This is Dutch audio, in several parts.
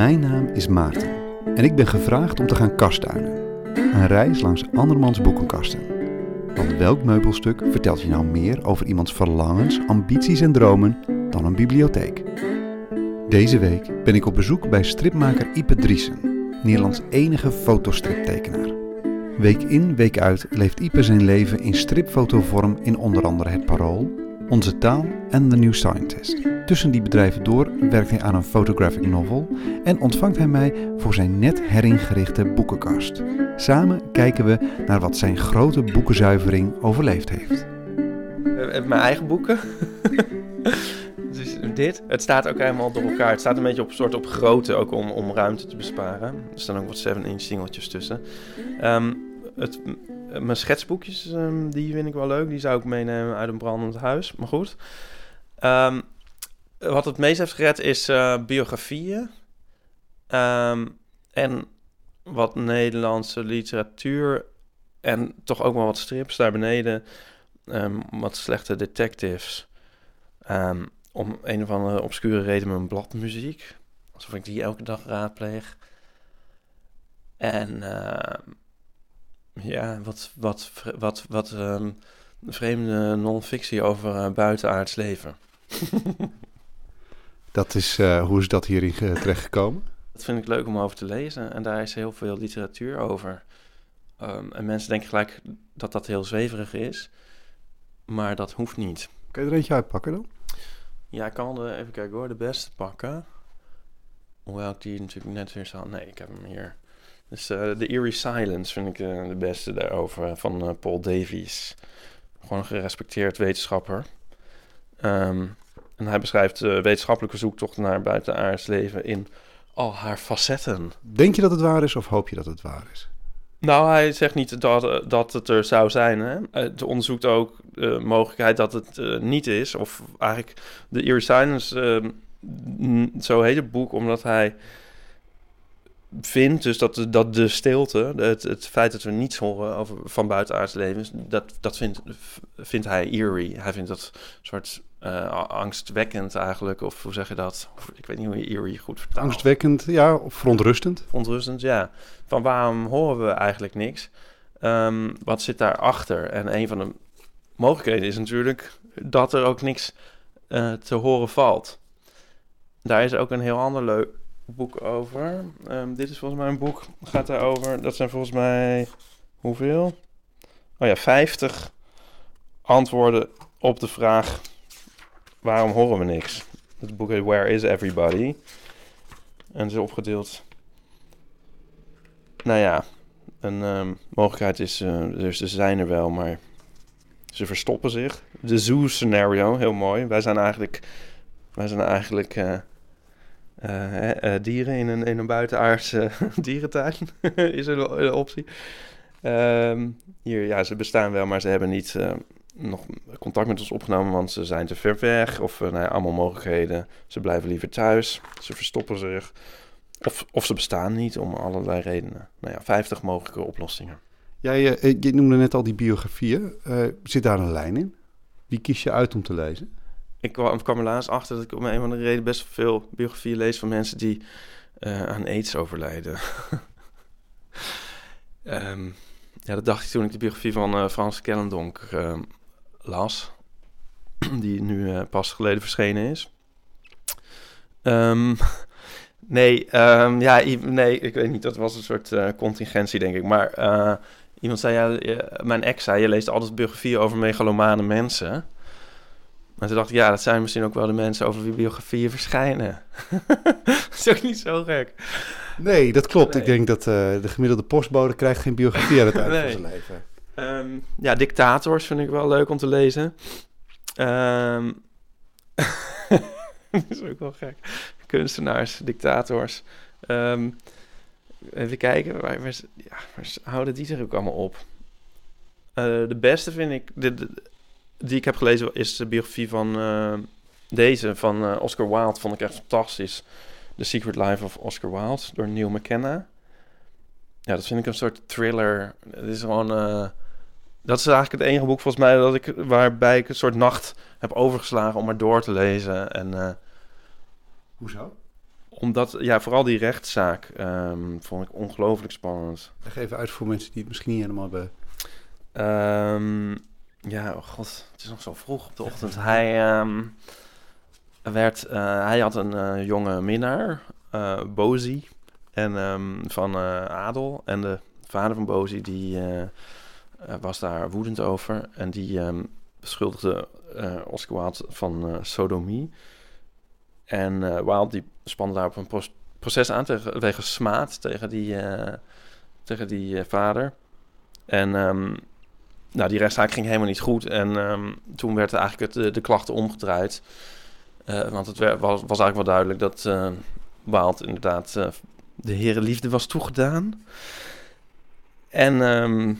Mijn naam is Maarten en ik ben gevraagd om te gaan kastduinen. Een reis langs andermans boekenkasten. Want welk meubelstuk vertelt je nou meer over iemands verlangens, ambities en dromen dan een bibliotheek? Deze week ben ik op bezoek bij stripmaker Ipe Driessen, Nederlands enige fotostriptekenaar. Week in, week uit leeft Ipe zijn leven in stripfotovorm in onder andere het Parool, Onze Taal en The New Scientist. Tussen die bedrijven door werkt hij aan een photographic novel en ontvangt hij mij voor zijn net heringerichte boekenkast. Samen kijken we naar wat zijn grote boekenzuivering overleefd heeft. Heb mijn eigen boeken. dus dit. Het staat ook helemaal door elkaar. Het staat een beetje op soort op grootte, ook om, om ruimte te besparen. Er staan ook wat 7-inch singeltjes tussen. Ehm, het, m- mijn schetsboekjes, ehm, die vind ik wel leuk. Die zou ik meenemen uit een brandend huis. Maar goed. Ehm, wat het meest heeft gered is eh, biografieën. Ehm, en wat Nederlandse literatuur. En toch ook wel wat strips daar beneden. Ehm, wat slechte detectives. Ehm, om een of andere obscure reden mijn bladmuziek. Alsof ik die elke dag raadpleeg. En ja, wat, wat, wat, wat vreemde non-fictie over eh, buitenaards leven. Dat is, eh, hoe is dat hierin ge- terechtgekomen? Dat vind ik leuk om over te lezen. En daar is heel veel literatuur over. Ehm, en mensen denken gelijk dat dat heel zweverig is. Maar dat hoeft niet. Kan je er eentje uitpakken dan? Ja, ik kan er even kijken hoor, de beste pakken. Hoewel ik die natuurlijk net weer zal... Nee, ik heb hem hier. Dus eh The Eerie Silence vind ik eh, de beste daarover, van Paul Davies. Gewoon een gerespecteerd wetenschapper. Ehm, en hij beschrijft uh, wetenschappelijke zoektocht naar buitenaards leven in al haar facetten. Denk je dat het waar is of hoop je dat het waar is? Nou, hij zegt niet dat, eh, dat het er zou zijn. Hè? Het onderzoekt ook de mogelijkheid dat het eh, niet is. Of eigenlijk de Eerie Silence, eh, n- zo heet het boek, omdat hij vindt dus dat, de- dat de stilte, het, het feit dat we niets horen over, van buitenaards levens, dat, dat vindt, vindt hij eerie. Hij vindt dat soort eh, angstwekkend eigenlijk, of hoe zeg je dat? Of, ik weet niet hoe je eerie goed vertaalt. Angstwekkend, ja, of verontrustend? Ontrustend, ja. Van waarom horen we eigenlijk niks? Ehm, wat zit daarachter? En een van de mogelijkheden is natuurlijk dat er ook niks eh, te horen valt. Daar is ook een heel ander leuk boek over. Ehm, dit is volgens mij een boek, gaat daarover. Dat zijn volgens mij hoeveel? Oh ja, 50 antwoorden op de vraag: waarom horen we niks? Het boek heet Where is Everybody? En het is opgedeeld nou ja, een ehm, mogelijkheid is, eh, dus ze zijn er wel, maar ze verstoppen zich. De zoo scenario, heel mooi. Wij zijn eigenlijk, wij zijn eigenlijk eh, eh, dieren in een, in een buitenaardse dierentuin, is een, optie. Ehm, hier, ja, ze bestaan wel, maar ze hebben niet eh, nog contact met ons opgenomen, want ze zijn te ver weg. Of eh, nou ja, allemaal mogelijkheden. Ze blijven liever thuis, ze verstoppen zich. Of, of ze bestaan niet om allerlei redenen. Nou ja, 50 mogelijke oplossingen. Jij eh, je noemde net al die biografieën. Eh, zit daar een lijn in? Die kies je uit om te lezen? Ik kwam, kwam er laatst achter dat ik om een of andere reden best veel biografieën lees van mensen die eh, aan aids overlijden. Ehm, ja, dat dacht ik toen ik de biografie van eh, Frans Kellendonk ehm, las. Die nu eh, pas geleden verschenen is. Ehm, nee, ehm, ja, nee, ik weet niet. Dat was een soort eh, contingentie, denk ik. Maar eh, iemand zei, ja, mijn ex zei, je leest altijd biografieën over megalomane mensen. En toen dacht ik, ja, dat zijn misschien ook wel de mensen over wie biografieën verschijnen. dat is ook niet zo gek. Nee, dat klopt. Nee. Ik denk dat de gemiddelde postbode krijgt geen biografie aan het eind Nee. van zijn leven. Ehm, ja, dictators vind ik wel leuk om te lezen. Ehm dat is ook wel gek. Kunstenaars, dictators. Ehm, even kijken, waar, waar, ja, waar houden die zich ook allemaal op? Eh, de beste vind ik, de, die ik heb gelezen, is de biografie van eh, deze, van eh, Oscar Wilde. Vond ik echt fantastisch. The Secret Life of Oscar Wilde, door Neil McKenna. Ja, dat vind ik een soort thriller. Het is gewoon... eh, dat is eigenlijk het enige boek volgens mij dat ik, waarbij ik een soort nacht heb overgeslagen om maar door te lezen. En eh, Hoezo? omdat, ja, vooral die rechtszaak ehm, vond ik ongelooflijk spannend. Leg even uit voor mensen die het misschien niet helemaal hebben. Ehm, ja, oh god, het is nog zo vroeg op de ochtend. Hij, ehm, werd, eh, hij had een jonge minnaar, Bozi, en, ehm, van eh, Adel. En de vader van Bozi, die eh, eh, was daar woedend over. En die ehm, beschuldigde Oscar Wilde van sodomie. En Wilde die spande daarop een proces aan tegen, wegens smaad tegen die, tegen die vader. En ehm, nou, die rechtszaak ging helemaal niet goed. En toen werd eigenlijk het, de, de klachten omgedraaid. Want het was, was eigenlijk wel duidelijk dat Wilde inderdaad de herenliefde was toegedaan. En ehm,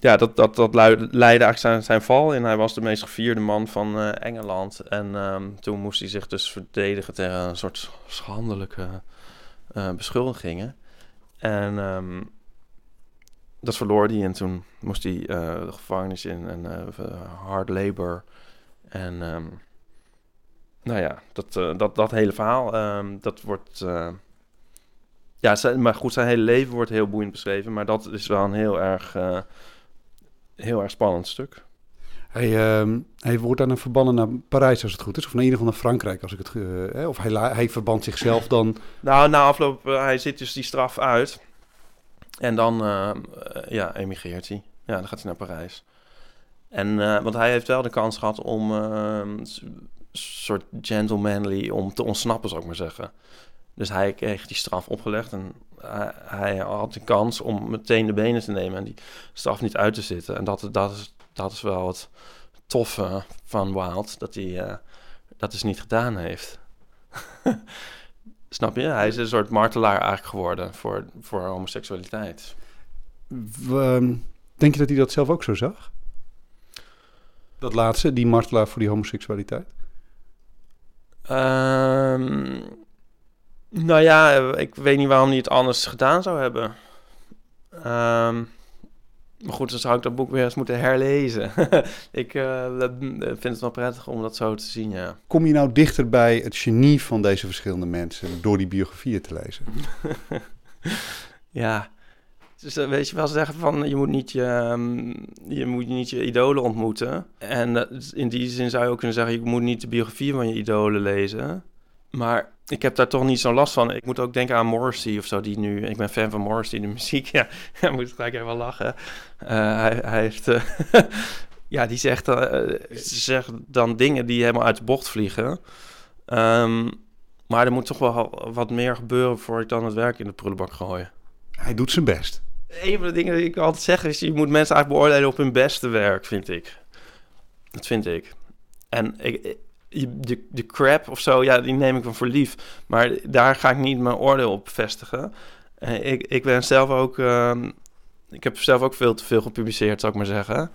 ja, dat, dat, dat leidde eigenlijk zijn, zijn val. En hij was de meest gevierde man van eh, Engeland. En ehm, toen moest hij zich dus verdedigen tegen een soort schandelijke eh, beschuldigingen. En ehm, dat verloor hij. En toen moest hij eh, de gevangenis in en hard labor. En nou ja, dat, dat, dat hele verhaal, dat wordt... ja, zijn, maar goed, zijn hele leven wordt heel boeiend beschreven. Maar dat is wel een heel erg, eh, heel erg spannend stuk. Hij, ehm, hij wordt dan verbannen naar Parijs als het goed is. Of naar ieder geval naar Frankrijk als ik het... hè, of hij, hij verband zichzelf dan... Nou, na afloop, hij zit dus die straf uit. En dan, eh, eh, ja, emigreert hij. Ja, dan gaat hij naar Parijs. En, want hij heeft wel de kans gehad om een s- soort gentlemanly, om te ontsnappen, zou ik maar zeggen. Dus hij kreeg die straf opgelegd en hij, had de kans om meteen de benen te nemen en die straf niet uit te zitten. En dat, dat, is, dat is wel het toffe van Wild, dat hij eh, dat dus niet gedaan heeft. Snap je? Hij is een soort martelaar eigenlijk geworden voor, voor homoseksualiteit. Ehm, denk je dat hij dat zelf ook zo zag? Dat laatste, die martelaar voor die homoseksualiteit? Ehm, nou ja, eh, ik weet niet waarom hij het anders gedaan zou hebben. Ehm, maar goed, dan zou ik dat boek weer eens moeten herlezen. ik eh, vind het wel prettig om dat zo te zien, ja. Kom je nou dichter bij het genie van deze verschillende mensen door die biografieën te lezen? ja. Dus eh, weet je wel zeggen van je moet niet je, ehm, je, moet niet je idolen ontmoeten. En eh, in die zin zou je ook kunnen zeggen, je moet niet de biografie van je idolen lezen. Maar ik heb daar toch niet zo'n last van. Ik moet ook denken aan Morrissey of zo, die nu... Ik ben fan van Morrissey, de muziek. Ja, ja moet gelijk even lachen. Eh, hij, hij heeft... eh, ja, die zegt, eh, ze zegt dan dingen die helemaal uit de bocht vliegen. Ehm, maar er moet toch wel wat meer gebeuren... voor ik dan het werk in de prullenbak gooi. Hij doet zijn best. Een van de dingen die ik altijd zeg is... je moet mensen eigenlijk beoordelen op hun beste werk, vind ik. Dat vind ik. En ik, de, de crap of zo, ja, die neem ik wel voor lief. Maar daar ga ik niet mijn oordeel op vestigen. Ik, ik ben zelf ook... ehm, ik heb zelf ook veel te veel gepubliceerd, zou ik maar zeggen.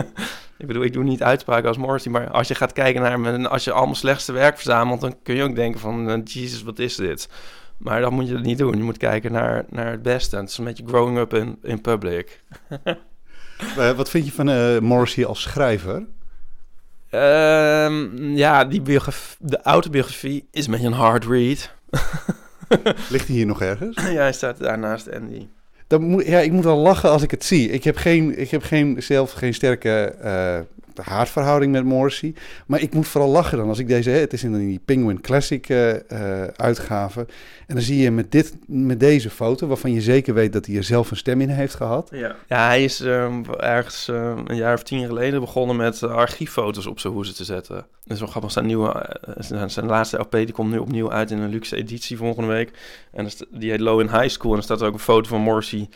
ik bedoel, ik doe niet uitspraken als Morrissey... maar als je gaat kijken naar mijn... als je allemaal slechtste werk verzamelt... dan kun je ook denken van... eh, Jesus, wat is dit? Maar dat moet je niet doen. Je moet kijken naar, naar het beste. En het is een beetje growing up in, in public. Eh, wat vind je van eh, Morrissey als schrijver? Ehm, ja, die de autobiografie is een beetje een hard read. Ligt hij hier nog ergens? ja, hij staat daarnaast Andy. Dan moet, ja, ik moet al lachen als ik het zie. Ik heb, geen, ik heb geen, zelf geen sterke eh haatverhouding met Morrissey. Maar ik moet vooral lachen dan als ik deze... Het is in die Penguin Classic eh, uitgave. En dan zie je met, dit, met deze foto... waarvan je zeker weet dat hij er zelf een stem in heeft gehad. Ja. ja, hij is ehm, ergens ehm, een jaar of tien geleden begonnen met eh, archieffoto's op zijn hoezen te zetten. Dat is wel grappig. Zijn, nieuwe, zijn, laatste LP die komt nu opnieuw uit in een luxe editie volgende week. En die heet Low in High School. En er staat ook een foto van Morrissey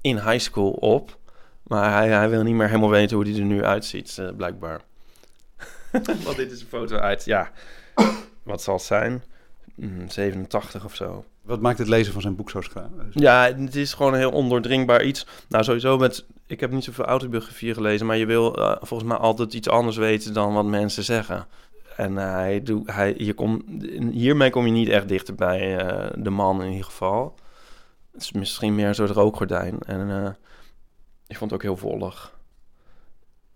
in high school op. Maar hij, hij wil niet meer helemaal weten hoe hij er nu uitziet, eh, blijkbaar. Want dit is een foto uit, ja, wat zal het zijn? Mm, 87 of zo. Wat maakt het lezen van zijn boek zo schra- Ja, het is gewoon een heel ondoordringbaar iets. Nou, sowieso met... Ik heb niet zoveel autobiografieën gelezen... maar je wil eh, volgens mij altijd iets anders weten dan wat mensen zeggen. En eh, hij doe, hij, je kom, hiermee kom je niet echt dichter bij eh, de man in ieder geval. Het is misschien meer een soort rookgordijn. En eh, ik vond het ook heel vollig.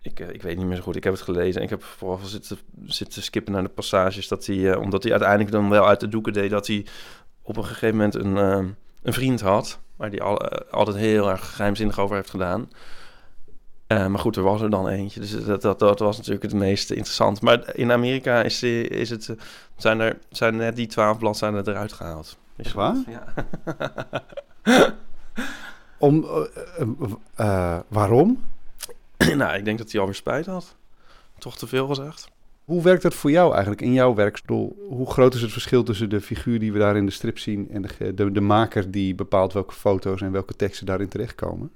ik, ik weet niet meer zo goed. Ik heb het gelezen. Ik heb vooral zitten, zitten skippen naar de passages. Dat hij, omdat hij uiteindelijk dan wel uit de doeken deed... dat hij op een gegeven moment een, een vriend had... waar hij al, altijd heel erg geheimzinnig over heeft gedaan... Uh, maar goed, er was er dan eentje. Dus dat, dat, dat was natuurlijk het meest interessant. Maar in Amerika is, is het, zijn, er, zijn net die twaalf bladzijden eruit gehaald. Is waar? Ja. Om, uh, uh, waarom? nou, ik denk dat hij alweer spijt had. Toch te veel gezegd. Hoe werkt dat voor jou eigenlijk in jouw werkstoel? Hoe groot is het verschil tussen de figuur die we daar in de strip zien en de, de, de maker die bepaalt welke foto's en welke teksten daarin terechtkomen?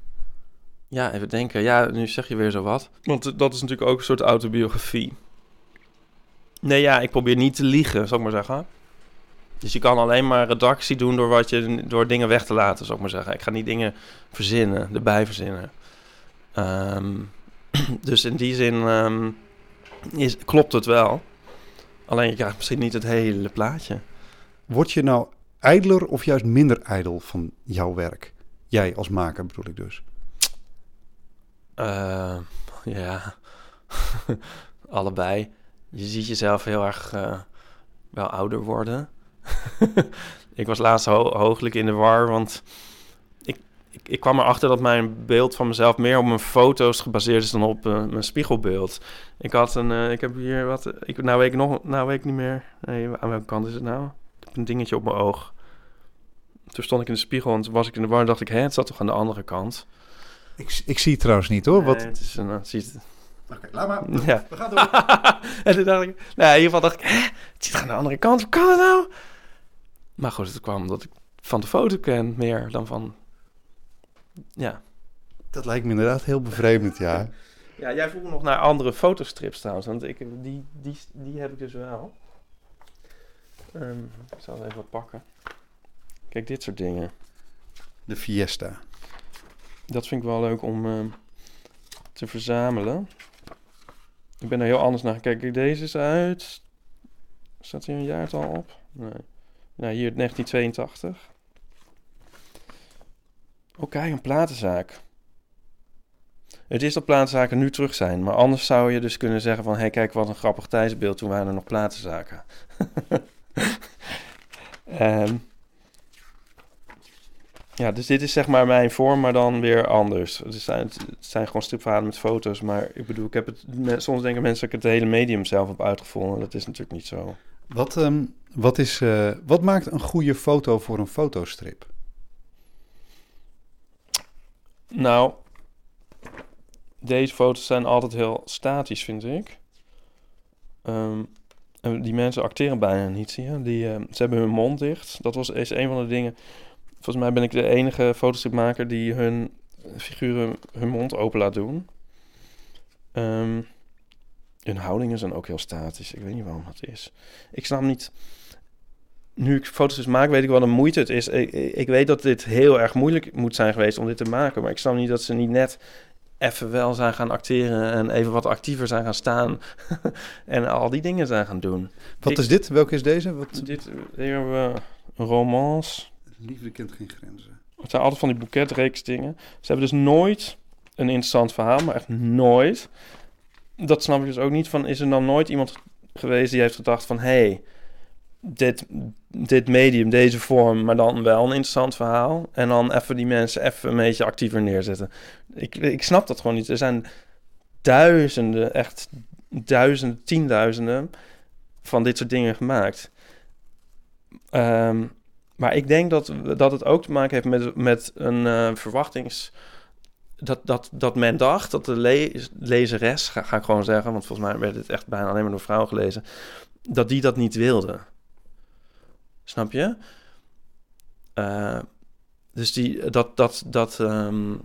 Ja, even denken. Ja, nu zeg je weer zo wat. Want dat is natuurlijk ook een soort autobiografie. Nee, ja, ik probeer niet te liegen, zou ik maar zeggen. Dus je kan alleen maar redactie doen door, wat je, door dingen weg te laten, zou ik maar zeggen. Ik ga niet dingen verzinnen, erbij verzinnen. Ehm, dus in die zin ehm, is, klopt het wel. Alleen je krijgt misschien niet het hele plaatje. Word je nou ijdeler of juist minder ijdel van jouw werk? Jij als maker bedoel ik dus. Uh, ja, allebei. Je ziet jezelf heel erg uh, wel ouder worden. ik was laatst ho hooglijk in de war, want ik, ik, ik, kwam erachter dat mijn beeld van mezelf meer op mijn foto's gebaseerd is dan op uh, mijn spiegelbeeld. Ik had een, ik heb hier wat, ik, nou weet ik nog, nou weet ik niet meer. Nee, aan welke kant is het nou? Ik heb een dingetje op mijn oog. Toen stond ik in de spiegel en was ik in de war en dacht ik, hé, het zat toch aan de andere kant. Ik, ik zie het trouwens niet hoor. Wat... Nee, het is een... Uh, ziet... Oké, laat maar. Ja. We gaan door. en toen dacht ik... Nou, in ieder geval dacht ik... Hè? Het zit aan de andere kant. Hoe kan het nou? Maar goed, het kwam omdat ik van de foto ken meer dan van... Ja. Dat lijkt me inderdaad heel bevreemdend, ja. ja, jij vroeg nog naar andere fotostrips trouwens. Want ik, die, die, die heb ik dus wel. Um, ik zal het even wat pakken. Kijk, dit soort dingen. De Fiesta dat vind ik wel leuk om uh, te verzamelen. Ik ben er heel anders naar gekeken. Deze is uit. Staat hier een jaartal op? Nee. Nou, hier 1982. Oh, kijk, een platenzaak. Het is dat platenzaken nu terug zijn. Maar anders zou je dus kunnen zeggen van... Hé, hey, kijk wat een grappig tijdsbeeld. Toen waren er nog platenzaken. um, Ja, dus dit is zeg maar mijn vorm, maar dan weer anders. Het zijn, het zijn gewoon stripverhalen met foto's, maar ik bedoel, ik heb het, soms denken mensen dat ik het hele medium zelf heb uitgevonden. Dat is natuurlijk niet zo. Wat, um, wat, is, uh, wat maakt een goede foto voor een fotostrip? Nou, deze foto's zijn altijd heel statisch, vind ik. En die mensen acteren bijna niet, zie je. Die, uh, ze hebben hun mond dicht. Dat was, is een van de dingen Volgens mij ben ik de enige fotostripmaker die hun figuren hun mond open laat doen. Um, hun houdingen zijn ook heel statisch. Ik weet niet waarom dat is. Ik snap niet. Nu ik foto's maak, weet ik wat een moeite het is. Ik, ik, weet dat dit heel erg moeilijk moet zijn geweest om dit te maken. Maar ik snap niet dat ze niet net even wel zijn gaan acteren en even wat actiever zijn gaan staan en al die dingen zijn gaan doen. Wat is dit? Welke is deze? Wat... Dit hier hebben we een romance. Liefde kent geen grenzen. Het zijn altijd van die boeketreeks dingen. Ze hebben dus nooit een interessant verhaal, maar echt nooit. Dat snap ik dus ook niet van. Is er dan nooit iemand geweest die heeft gedacht van... hey, dit, dit medium, deze vorm, maar dan wel een interessant verhaal. En dan even die mensen even een beetje actiever neerzetten. Ik, ik snap dat gewoon niet. Er zijn duizenden, echt duizenden, tienduizenden van dit soort dingen gemaakt. Um, maar ik denk dat, dat het ook te maken heeft met, met een uh, verwachtings... Dat, dat, dat men dacht dat de le lezeres, ga, ik gewoon zeggen... want volgens mij werd het echt bijna alleen maar door vrouwen gelezen... dat die dat niet wilde. Snap je? Uh, dus die, dat, dat, dat, um,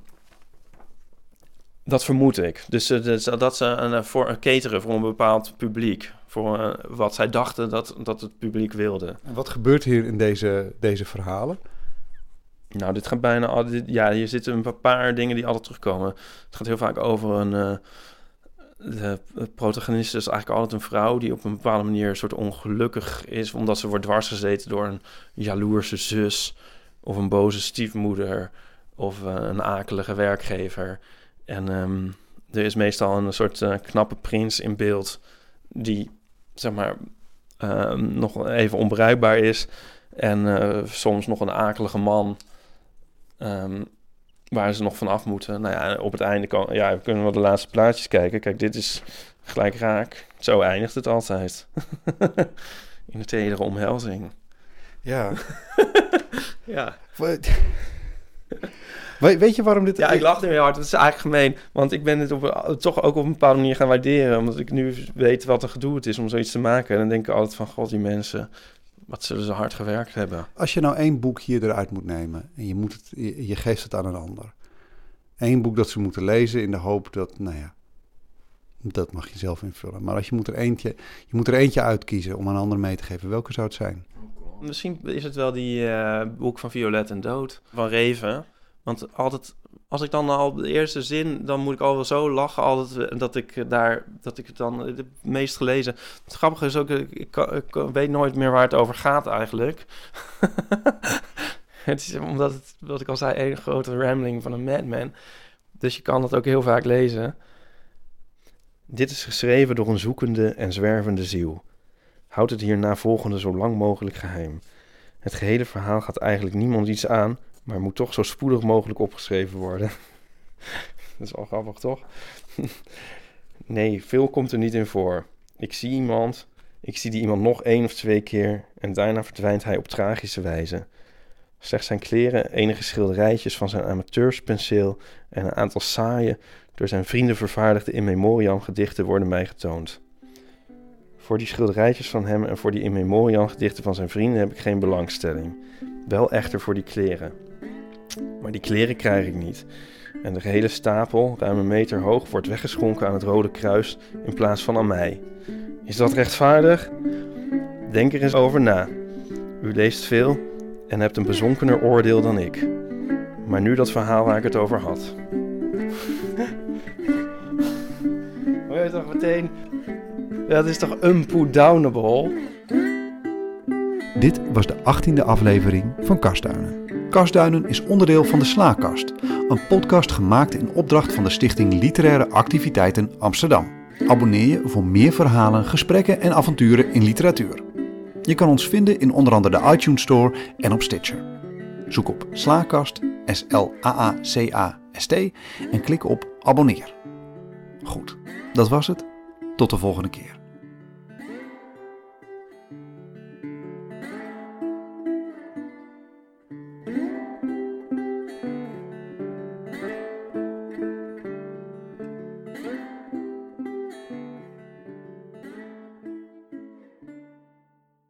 dat vermoed ik. Dus, uh, dus dat ze een, voor een cateren voor een bepaald publiek voor wat zij dachten dat, dat het publiek wilde. En wat gebeurt hier in deze, deze verhalen? Nou, dit gaat bijna al. ja, hier zitten een paar dingen die altijd terugkomen. Het gaat heel vaak over een. Uh, de protagonist is eigenlijk altijd een vrouw die op een bepaalde manier een soort ongelukkig is, omdat ze wordt dwarsgezeten door een jaloerse zus of een boze stiefmoeder of uh, een akelige werkgever. En um, er is meestal een soort eh, knappe prins in beeld die, zeg maar, ehm, nog even onbereikbaar is. En eh, soms nog een akelige man ehm, waar ze nog van af moeten. Nou ja, op het einde kan, ja, we kunnen wel de laatste plaatjes kijken. Kijk, dit is gelijk raak. Zo eindigt het altijd. in de tedere omhelzing. Ja. Ja. We- Weet je waarom dit... Ja, ik lach nu heel hard. Dat is eigenlijk gemeen. Want ik ben het op, toch ook op een bepaalde manier gaan waarderen. Omdat ik nu weet wat een gedoe het is om zoiets te maken. En dan denk ik altijd van... God, die mensen... Wat zullen ze hard gewerkt hebben. Als je nou één boek hier eruit moet nemen en je, moet het, je, je geeft het aan een ander. Eén boek dat ze moeten lezen in de hoop dat, nou ja, dat mag je zelf invullen. Maar als je moet er eentje, je moet er eentje uitkiezen om aan een ander mee te geven, welke zou het zijn? Misschien is het wel die eh, boek van Violet en Dood. Van Reven. Want altijd... Als ik dan al de eerste zin... Dan moet ik al wel zo lachen altijd... Dat ik daar... Dat ik het dan het meest gelezen... Het grappige is ook... Ik, ik, weet nooit meer waar het over gaat eigenlijk. het is omdat. Wat ik al zei... Een grote rambling van een madman. Dus je kan het ook heel vaak lezen. Dit is geschreven door een zoekende en zwervende ziel. Houd het hierna volgende zo lang mogelijk geheim. Het gehele verhaal gaat eigenlijk niemand iets aan, maar moet toch zo spoedig mogelijk opgeschreven worden. Dat is wel grappig, toch? nee, veel komt er niet in voor. Ik zie iemand, ik zie die iemand nog één of twee keer en daarna verdwijnt hij op tragische wijze. Slechts zijn kleren, enige schilderijtjes van zijn amateurspenseel en een aantal saaie, door zijn vrienden vervaardigde in memoriam gedichten worden mij getoond. Voor die schilderijtjes van hem en voor die in memoriam gedichten van zijn vrienden heb ik geen belangstelling. Wel echter voor die kleren. Maar die kleren krijg ik niet. En de gehele stapel, ruim een meter hoog, wordt weggeschonken aan het Rode Kruis in plaats van aan mij. Is dat rechtvaardig? Denk er eens over na. U leest veel en hebt een bezonkener oordeel dan ik. Maar nu dat verhaal waar ik het over had. Hoor je toch meteen? Dat is toch unputdownable? Dit was de 18e aflevering van Kastduinen. Kastduinen is onderdeel van de Slaakast, een podcast gemaakt in opdracht van de Stichting Literaire Activiteiten Amsterdam. Abonneer je voor meer verhalen, gesprekken en avonturen in literatuur. Je kan ons vinden in onder andere de iTunes Store en op Stitcher. Zoek op Slaakast, S-L-A-A-C-A-S-T en klik op abonneer. Goed, dat was het. Tot de volgende keer.